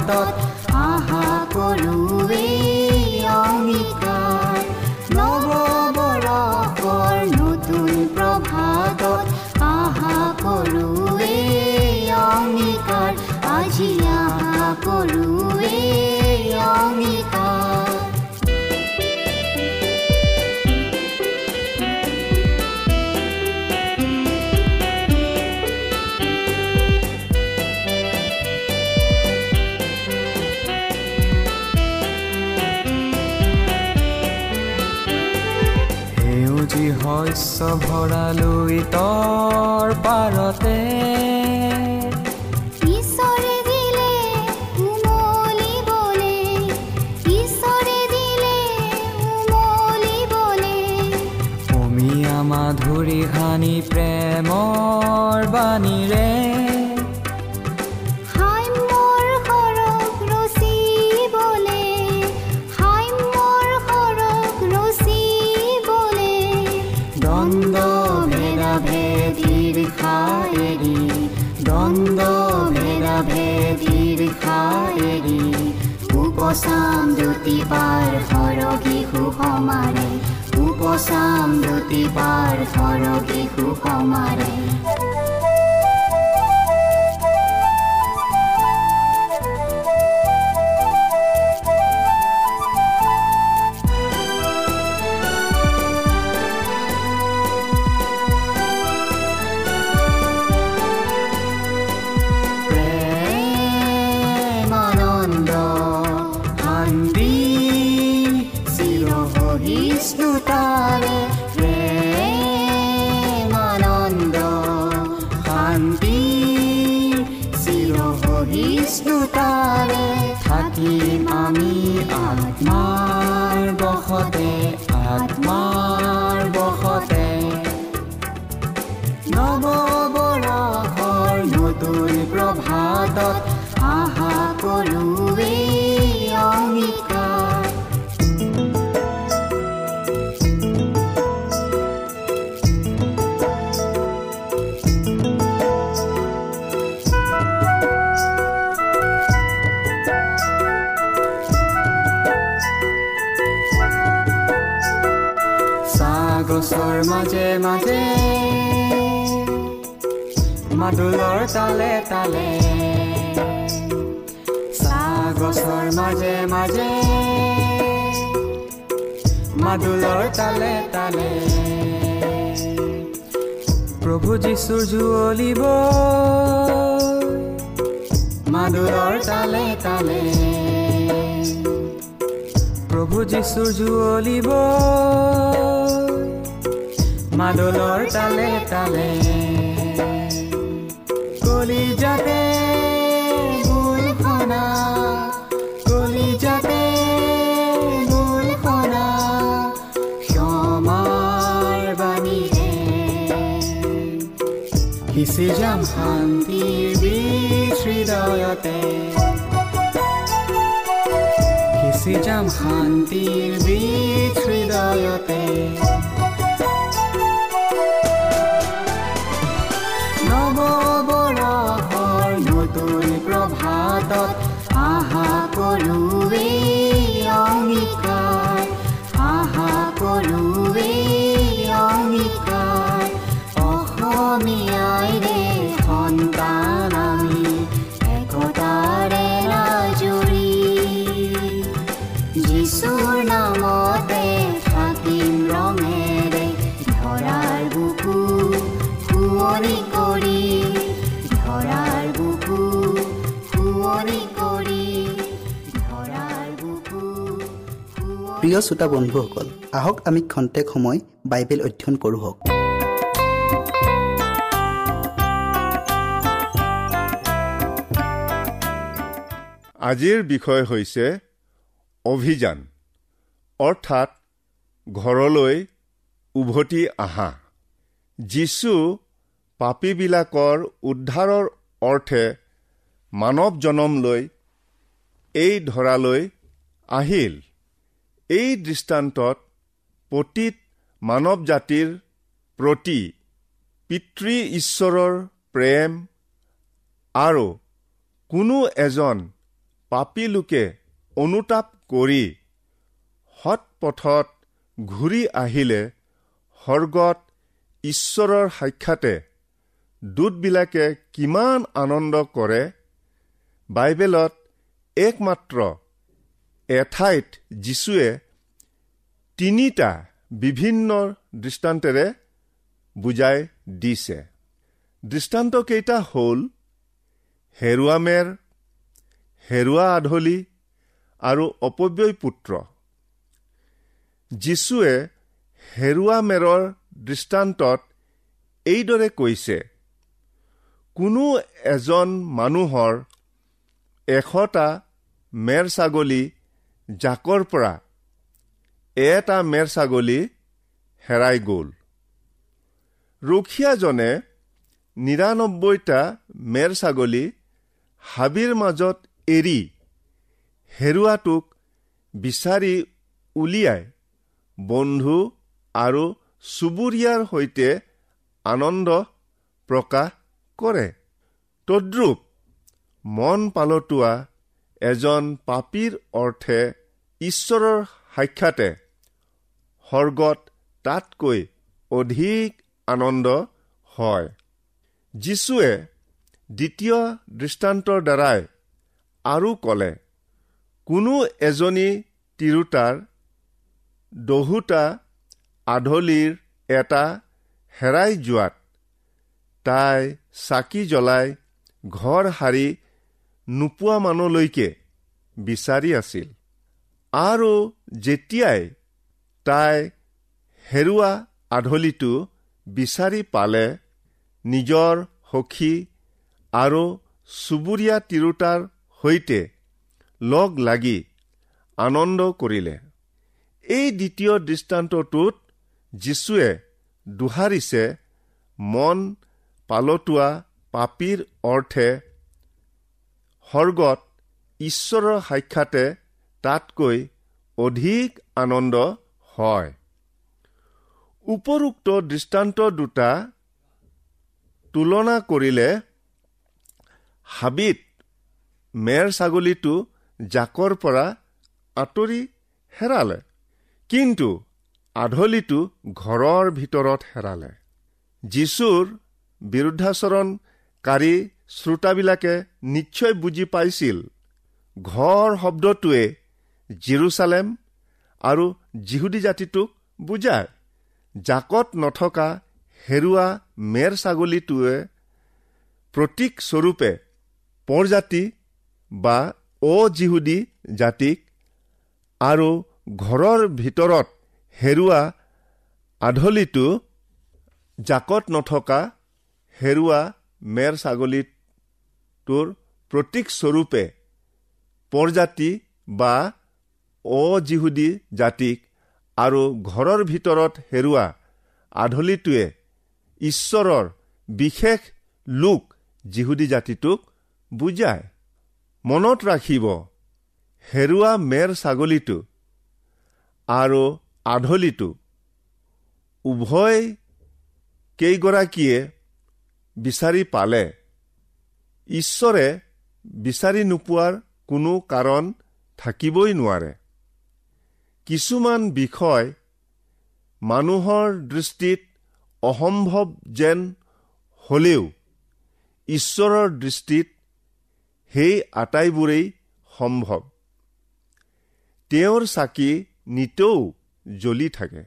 প্ৰভাতত ভৰালো ইতৰ পাৰতে। মাধুৰী সানি প্ৰেমৰ বাণীৰে। উপচাম পাৰ সৰগী সুসমাৰে উপচাম পাৰ সৰগী সুসমাৰে মাদুলৰ তালে তালে চাহ গছৰ মাজে মাজে মাদুলৰ তালে তালে। প্ৰভু যীশুৰ জুৱলিব মাদুলৰ তালে তালে। প্ৰভু যীশুৰ জুৱলিব মাদলৰ তালে তালে। কলিজাতে গোল খনা কলিজাতে গোল খনা ক্ষমাৰ বাণীৰে সিঁচি শান্তিৰ বীজ প্ৰিয় শ্ৰোতা বন্ধুসকল আহক আমি খন্তেক সময় বাইবেল অধ্যয়ন কৰোঁ হওক। আজিৰ বিষয় হৈছে অভিযান অৰ্থাৎ ঘৰলৈ উভতি আহা যীশু পাপীবিলাকৰ উদ্ধাৰৰ অৰ্থে মানৱ জনম লৈ এই ধৰালৈ আহিল। এই দৃষ্টান্তত পতীত মানৱ জাতিৰ প্ৰতি পিতৃ ঈশ্বৰৰ প্ৰেম আৰু কোনো এজন পাপী লোকে অনুতাপ কৰি সৎ পথত ঘূৰি আহিলে স্বৰ্গত ঈশ্বৰৰ সাক্ষাতে দূতবিলাকে কিমান আনন্দ কৰে বাইবেলত একমাত্ৰ এঠাইত যীশুৱে তিনিটা বিভিন্ন দৃষ্টান্তেৰে বুজাই দিছে। দৃষ্টান্তকেইটা হ'ল হেৰুৱা মেৰ হেৰুৱা আধলি আৰু অপব্যয় পুত্ৰ। যীশুৱে হেৰুৱা মেৰৰ দৃষ্টান্তত এইদৰে কৈছে কোনো এজন মানুহৰ এশটা মেৰ ছাগলী জাকৰ পৰা এটা মেৰ ছাগলী হেৰাই গ'ল। ৰখীয়াজনে নিৰান্নব্বৈটা মেৰ ছাগলী হাবিৰ মাজত এৰি হেৰুৱাটোক বিচাৰি উলিয়াই বন্ধু আৰু চুবুৰীয়াৰ সৈতে আনন্দ প্ৰকাশ কৰে। তদ্ৰূপ মন পালতোৱা এজন পাপীৰ অৰ্থে ঈশ্বৰৰ সাক্ষাতে স্বৰ্গত তাতকৈ অধিক আনন্দ হয়। যীশুৱে দ্বিতীয় দৃষ্টান্তৰ দ্বাৰাই আৰু ক'লে কোনো এজনী তিৰোতাৰ দহোটা আধলিৰ এটা হেৰাই যোৱাত তাই চাকি জ্বলাই ঘৰ সাৰি নোপোৱা মানুহলৈকে বিচাৰি আছিল। আৰু যেতিয়াই তাই হেৰুৱা আধলিটো বিচাৰি পালে নিজৰ সখী আৰু চুবুৰীয়া তিৰোতাৰ সৈতে লগ লাগি আনন্দ কৰিলে। এই দ্বিতীয় দৃষ্টান্তটোত যীশুৱে দোহাৰিছে মন পালতোৱা পাপীৰ অৰ্থে স্বৰ্গত ঈশ্বৰৰ সাক্ষাতে তাতকৈ অধিক আনন্দ হয়। উপৰোক্ত দৃষ্টান্ত দুটা তুলনা কৰিলে হাবিত মেৰ ছাগলীটো জাকৰ পৰা আঁতৰি হেৰালে কিন্তু আধলিটো ঘৰৰ ভিতৰত হেৰালে। যীশুৰ বিৰুদ্ধাচৰণকাৰী শ্ৰোতাবিলাকে নিশ্চয় বুজি পাইছিল ঘৰ শব্দটোৱে জিৰচালেম আৰু জিহুদী জাতিটোক বুজায়। জাকত নথকা হেৰুৱা মেৰ ছাগলীটোৱে প্ৰতীক স্বৰূপে পৰজাতি বা অজিহুদী জাতিক আৰু ঘৰৰ ভিতৰত হেৰুৱা আধলিটো জাকত নথকা হেৰুৱা মেৰ ছাগলীটোৰ প্ৰতীক স্বৰূপে পৰজাতি বা অজিহুদী জাতিক আৰু ঘৰৰ ভিতৰত হেৰুৱা আধলিটোৱে ঈশ্বৰৰ বিশেষ লোক যিহুদী জাতিটোক বুজায়। মনত ৰাখিব হেৰুৱা মেৰ ছাগলীটো আৰু আধলিটো উভয় কেইগৰাকীয়ে বিচাৰি পালে। ঈশ্বৰে বিচাৰি নোপোৱাৰ কোনো কাৰণ থাকিবই নোৱাৰে। কিছুমান বিষয় মানুহৰ দৃষ্টিত অসম্ভৱ যেন হলেও ঈশ্বৰৰ দৃষ্টিত সেই আটাইবোৰেই সম্ভৱ। তেওঁৰ চাকি নিতৌ জ্বলি থাকে।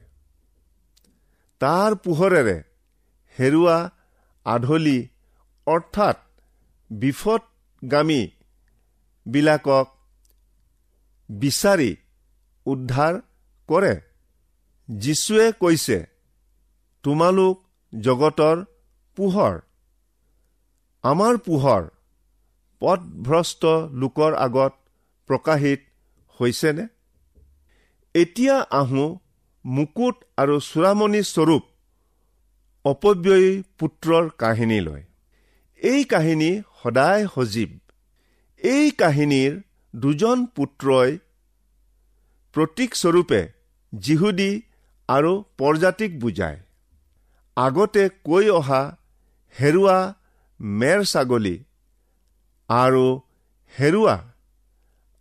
তাৰ পোহৰেৰে হেৰুৱা আধলি অৰ্থাৎ বিপদগামীবিলাকক বিচাৰি উদ্ধাৰ কৰে। যীশুৱে কৈছে তোমালোক জগতৰ পোহৰ। আমাৰ পোহৰ পথভ্ৰষ্ট লোকৰ আগত প্ৰকাশিত হৈছেনে? এতিয়া আহোঁ মুকুট আৰু চূড়ামণি স্বৰূপ অপব্যয়ী পুত্ৰৰ কাহিনীলৈ। এই কাহিনী সদায় সজীৱ। এই কাহিনীৰ দুজন পুত্ৰই প্ৰতীকস্বৰূপে যিহুদী আৰু প্ৰজাতিক বুজায়। আগতে কৈ অহা হেৰুৱা মেৰ ছাগলী আৰু হেৰুৱা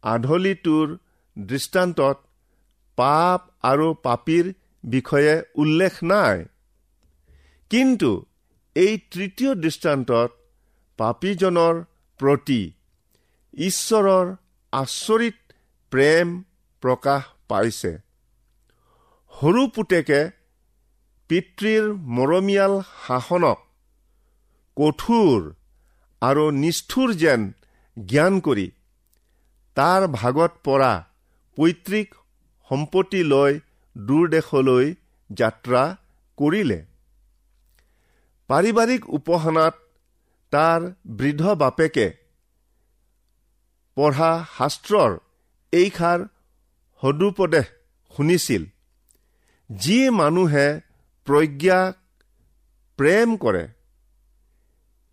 আধলিটোৰ দৃষ্টান্তত পাপ আৰু পাপীৰ বিষয়ে উল্লেখ নাই। কিন্তু এই তৃতীয় দৃষ্টান্তত পাপীজনৰ প্ৰতি ঈশ্বৰৰ আচৰিত প্ৰেম প্ৰকাশ পাইছে। সৰু পুতেকে পিতৃৰ মৰমীয়াল শাসনক কঠোৰ আৰু নিষ্ঠুৰ যেন জ্ঞান কৰি তাৰ ভাগত পৰা পৈতৃক সম্পত্তি লৈ দূৰদেশলৈ যাত্ৰা কৰিলে। পাৰিবাৰিক উপাসনাত তাৰ বৃদ্ধ বাপেকে পঢ়া শাস্ত্ৰৰ এইষাৰ সদুপদেশ শুনিছিল। যি মানুহে প্ৰজ্ঞাক প্ৰেম কৰে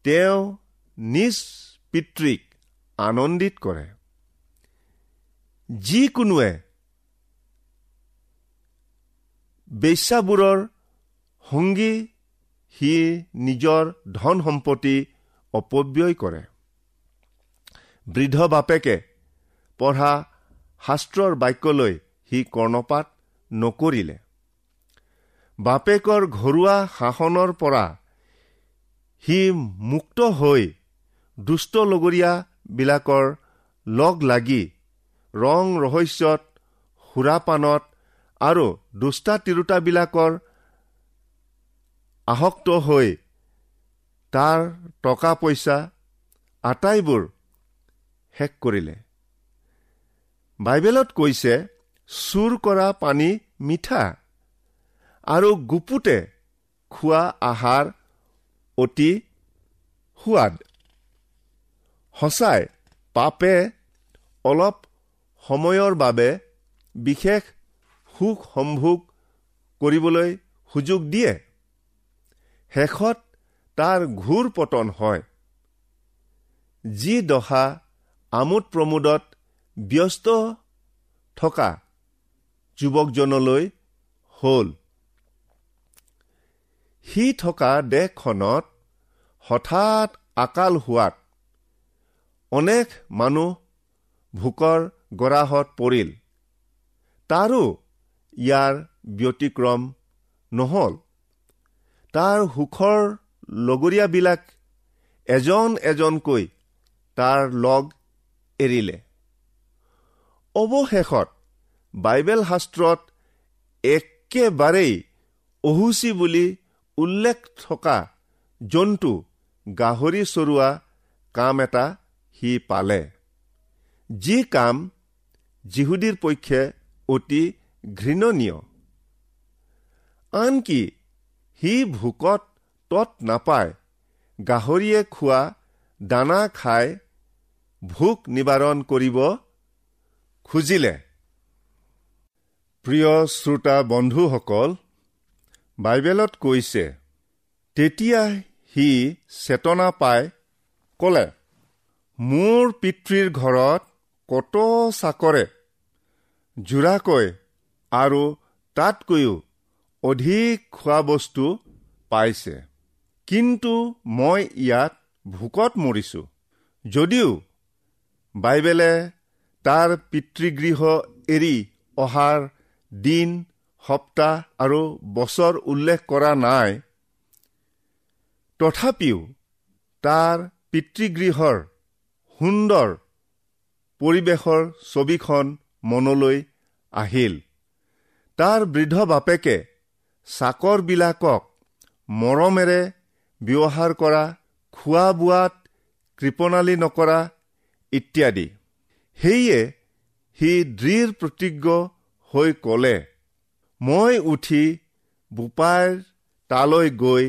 তেওঁ নিজ পিতৃক আনন্দিত কৰে। যিকোনোৱে বেশ্যাবোৰৰ সংগী সি নিজৰ ধন সম্পত্তি অপব্যয় কৰে। বৃদ্ধ বাপেকে পঢ়া শাস্ত্ৰৰ বাক্যলৈ সি কৰ্ণপাত নকৰিলে। বাপেকৰ ঘৰুৱা শাসনৰ পৰা সি মুক্ত হৈ দুষ্ট লগৰীয়াবিলাকৰ লগ লাগি ৰং ৰহস্যত সুৰাপানত আৰু দুষ্টা তিৰোতাবিলাকৰ আসক্ত হৈ তাৰ টকা পইচা আটাইবোৰ শেষ কৰিলে। বাইবেলত কৈছে চুৰ কৰা পানী মিঠা আৰু গুপুতে খোৱা আহাৰ অতি সোৱাদ। সঁচাই পাপে অলপ সময়ৰ বাবে বিশেষ সুখ সম্ভোগ কৰিবলৈ সুযোগ দিয়ে। শেষত তাৰ ঘূৰ পতন হয়। যি দশা আমোদ প্ৰমোদত ব্যস্ত থকা যুৱকজনলৈ হ'ল। সি থকা দেশখনত হঠাৎ আকাল হোৱাত অনেক মানুহ ভোকৰ গৰাহত পৰিল। তাৰো ইয়াৰ ব্যতিক্ৰম নহল। তাৰ সুখৰ লগৰীয়াবিলাক এজন এজনকৈ তাৰ লগ এৰিলে। অৱশেষত বাইবেল শাস্ত্ৰত একেবাৰেই অহুচি বুলি উল্লেখ থকা জন্তু গাহৰি চৰোৱা কাম এটা সি পালে। যি কাম যিহুদীৰ পক্ষে অতি ঘৃণনীয়। আনকি সি ভোকত তত নাপায় গাহৰিয়ে খোৱা দানা খাই ভোক নিবাৰণ কৰিব খুজিলে। প্ৰিয় শ্ৰোতা বন্ধুসকল বাইবেলত কৈছে তেতিয়া সি চেতনা পাই ক'লে মোৰ পিতৃৰ ঘৰত কত চাকৰে? জোৰাকৈ আৰু তাতকৈও অধিক খোৱা বস্তু পাইছে। কিন্তু মই ইয়াত ভোকত মৰিছো। যদিও বাইবেলে তাৰ পিতৃগৃহ এৰি অহাৰ দিন সপ্তাহ আৰু বছৰ উল্লেখ কৰা নাই। তথাপিও তাৰ পিতৃগৃহৰ সুন্দৰ পৰিৱেশৰ ছবিখন মনলৈ আহিল। তাৰ বৃদ্ধ বাপেকে চাকৰবিলাকক মৰমেৰে ব্যৱহাৰ কৰা খোৱা বোৱাত কৃপণালী নকৰা ইত্যাদি। সেয়ে সি দৃঢ় প্ৰতিজ্ঞ হৈ ক'লে মই উঠি বোপাইৰ তালৈ গৈ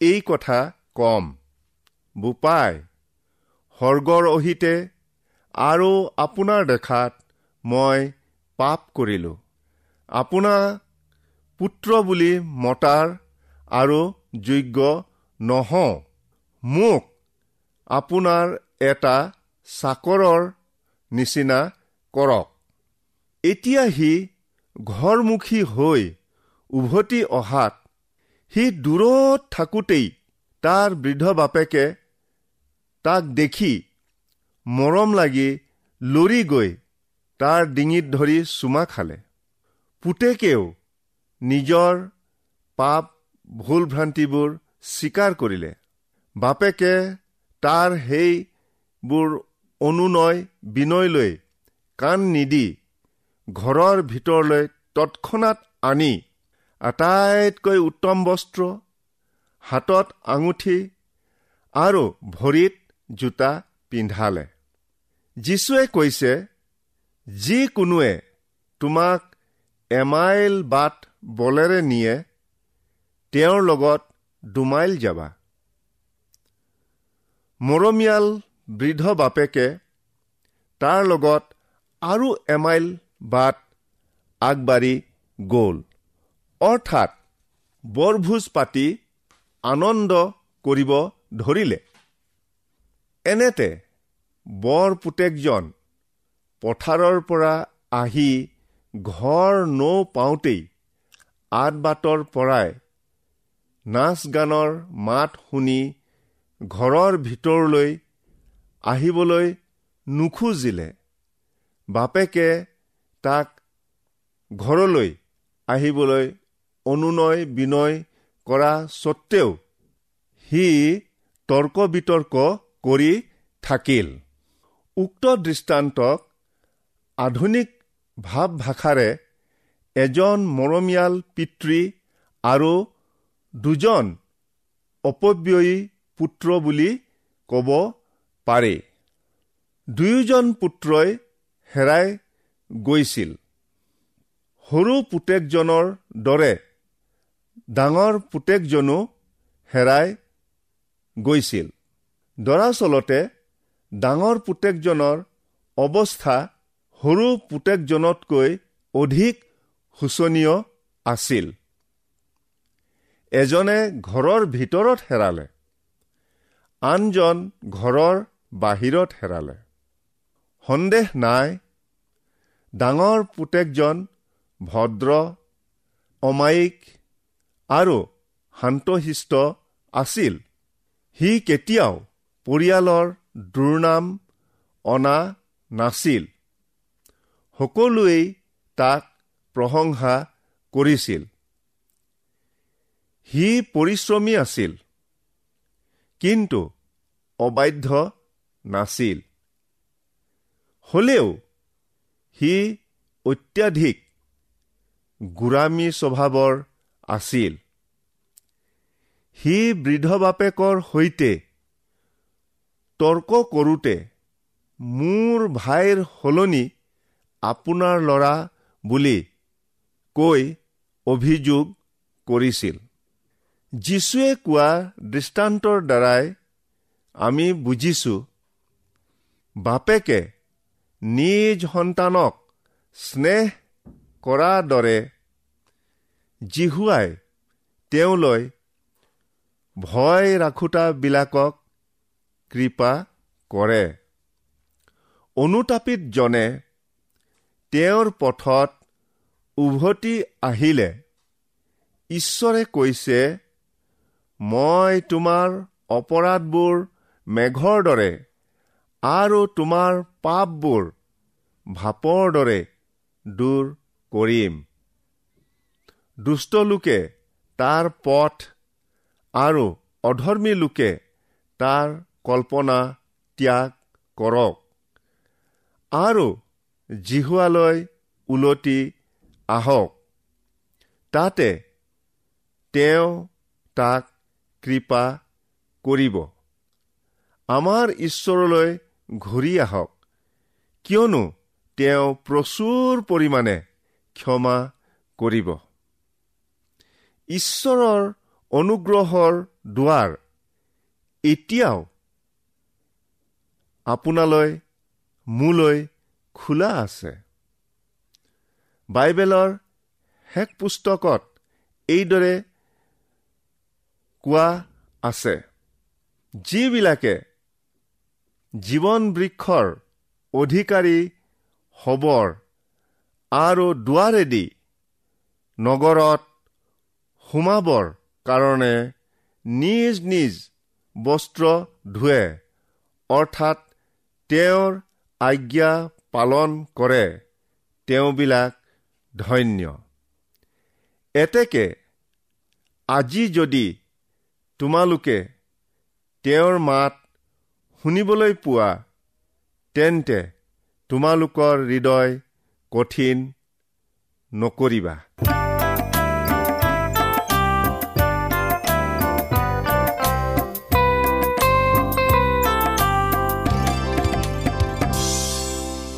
এই কথা কম। বোপাই সৰ্গৰ অহিতে আৰু আপোনাৰ দেখাত মই পাপ কৰিলোঁ। আপোনাৰ পুত্ৰ বুলি মতাৰ আৰু যোগ্য নহওঁ। মোক আপোনাৰ এটা চাকৰৰ নিচিনা কৰক। এতিয়া সি ঘৰমুখী হৈ উভতি অহাত সি দূৰত থাকোঁতেই তাৰ বৃদ্ধ বাপেকে তাক দেখি মৰম লাগি লৰি গৈ তাৰ ডিঙিত ধৰি চুমা খালে। পুতেকেও নিজৰ পাপ ভুল ভ্ৰান্তিবোৰ স্বীকাৰ কৰিলে। বাপেকে তাৰ সেইবোৰ অনুনয় বিনয়লৈ কাণ নিদি ঘৰৰ ভিতৰলৈ তৎক্ষণাত আনি আটাইতকৈ উত্তম বস্ত্ৰ হাতত আঙুঠি আৰু ভৰিত জোতা পিন্ধালে। যীশুৱে কৈছে যিকোনোৱে তোমাক এমাইল বাট বলেৰে নিয়ে তেওঁৰ লগত দুমাইল যাবা। মৰমীয়াল বৃদ্ধ বাপেকে তাৰ লগত আৰু এমাইল বাট আগবাঢ়ি গ'ল। অৰ্থাৎ বৰভোজ পাতি আনন্দ কৰিব ধৰিলে। এনেতে বৰ পুতেকজন পথাৰৰ পৰা আহি ঘৰ নৌ পাওঁতেই আঠ বাটৰ পৰাই নাচ গানৰ মাত শুনি ঘৰৰ ভিতৰলৈ আহিবলৈ নোখোজিলে। বাপেকে তাক ঘৰলৈ আহিবলৈ অনুনয় বিনয় কৰা স্বত্তেও সি তৰ্ক বিতৰ্ক কৰি থাকিল। উক্ত দৃষ্টান্তক আধুনিক ভাৱ ভাষাৰে এজন মৰমীয়াল পিতৃ আৰু দুজন অপব্যয়ী পুত্ৰ বুলি ক'ব পাৰি। দুয়োজন পুত্ৰই হেৰাই গৈছিল। সৰু পুতেকজনৰ দৰে ডাঙৰ পুতেকজনো হেৰাই গৈছিল। দৰাচলতে ডাঙৰ পুতেকজনৰ অৱস্থা সৰু পুতেকজনতকৈ অধিক শোচনীয় আছিল। এজনে ঘৰৰ ভিতৰত হেৰালে। আনজন ঘৰৰ বাহিৰত হেৰালে। সন্দেহ নাই ডাঙৰ পুতেকজন ভদ্ৰ অমায়িক আৰু শান্তশিষ্ট আছিল। সি কেতিয়াও পৰিয়ালৰ দুৰ্নাম অনা নাছিল। সকলোৱেই তাক প্ৰশংসা কৰিছিল। সি পৰিশ্ৰমী আছিল কিন্তু অবাধ্য নাছিল। হলেও সি অত্যাধিক গোৰামী স্বভাৱৰ আছিল। সি বৃদ্ধ বাপেকৰ সৈতে তৰ্ক কৰোঁতে মোৰ ভাইৰ সলনি আপোনাৰ ল'ৰা বুলি কৈ অভিযোগ কৰিছিল। যীশুৱে কোৱা দৃষ্টান্তৰ দ্বাৰাই আমি বুজিছো বাপেকে নিজ সন্তানক স্নেহ কৰাৰ দৰে জিহুৱাই তেওঁলৈ ভয় ৰাখোতাবিলাকক কৃপা কৰে। অনুতাপিতজনে তেওঁৰ পথত উভতি আহিলে। ঈশ্বৰে কৈছে মই তোমাৰ অপৰাধবোৰ মেঘৰ দৰে আৰু তোমাৰ পাপবোৰ ভাপৰ দৰে দূৰ কৰিম। দুষ্ট লোকে তাৰ পথ আৰু অধৰ্মী লোকে তাৰ কল্পনা ত্যাগ কৰক আৰু জিহুৱালৈ ওলটি আহক। তাতে তেওঁ তাক কৃপা কৰিব। আমাৰ ঈশ্বৰলৈ ঘূৰি আহক। কিয়নো তেওঁ প্ৰচুৰ পৰিমাণে ক্ষমা কৰিব। ঈশ্বৰৰ অনুগ্ৰহৰ দুৱাৰ এতিয়াও আপোনালৈ মোলৈ খোলা আছে। বাইবেলৰ শেষ পুস্তকত এইদৰে কোৱা আছে যিবিলাকে জীৱন বৃক্ষৰ অধিকাৰী হবৰ আৰু দুৱাৰেদি নগৰত সোমাবৰ কাৰণে নিজ নিজ বস্ত্ৰ ধুৱে অৰ্থাৎ তেওঁৰ আজ্ঞা পালন কৰে তেওঁবিলাক ধন্য। এতেকে আজি যদি তোমালোকে তেওঁৰ মাত শুনিবলৈ পোৱা। তেন্তে তোমালোকৰ হৃদয় কঠিন নকৰিবা।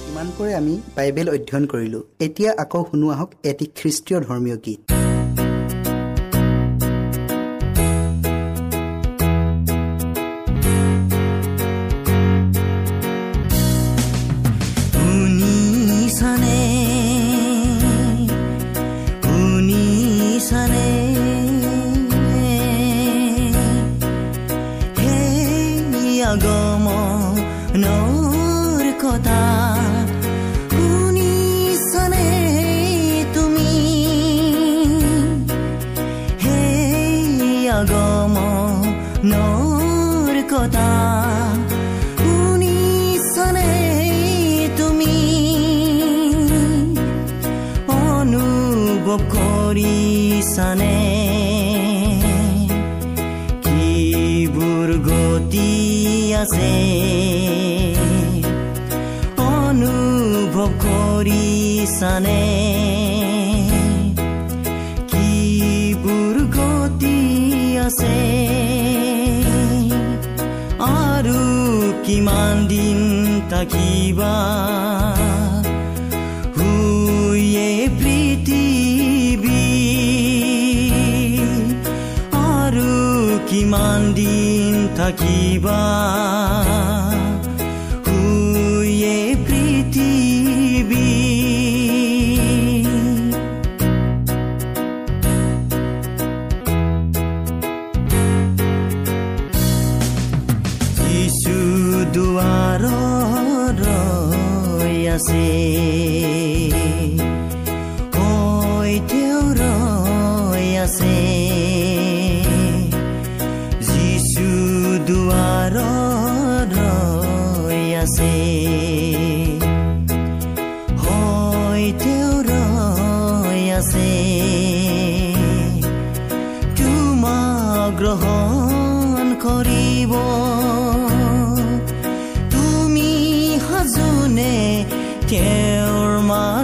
ইমানকৈ আমি বাইবেল অধ্যয়ন কৰিলোঁ। এতিয়া আকৌ শুনো আহক এটি খ্ৰীষ্টীয় ধৰ্মীয় গীত। কৰিছানে কিবোৰ গতি আছে অনুভৱ কৰিছানে কিবোৰ গতি আছে আৰু কিমান দিন থাকিবা কিমান দিন গ্ৰহণ কৰিব তুমি সাজোনে তেওঁৰ মাত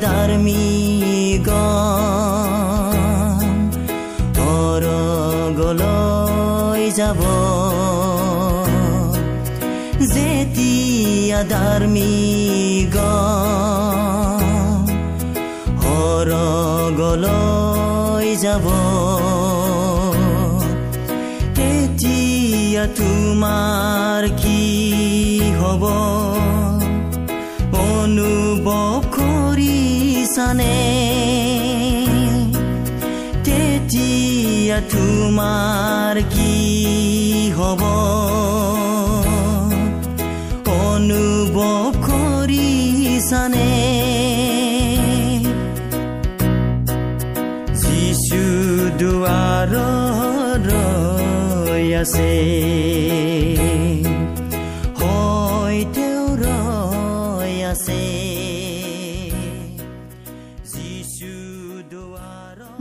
ধাৰ্মিক অৰগলৈ যাব যেতিয়া ধাৰ্মিক কৰিছানে তেতিয়া তোমাৰ কি হ'ব অনুভৱ কৰিছানে যিচু দুৱাৰত ৰৈ আছে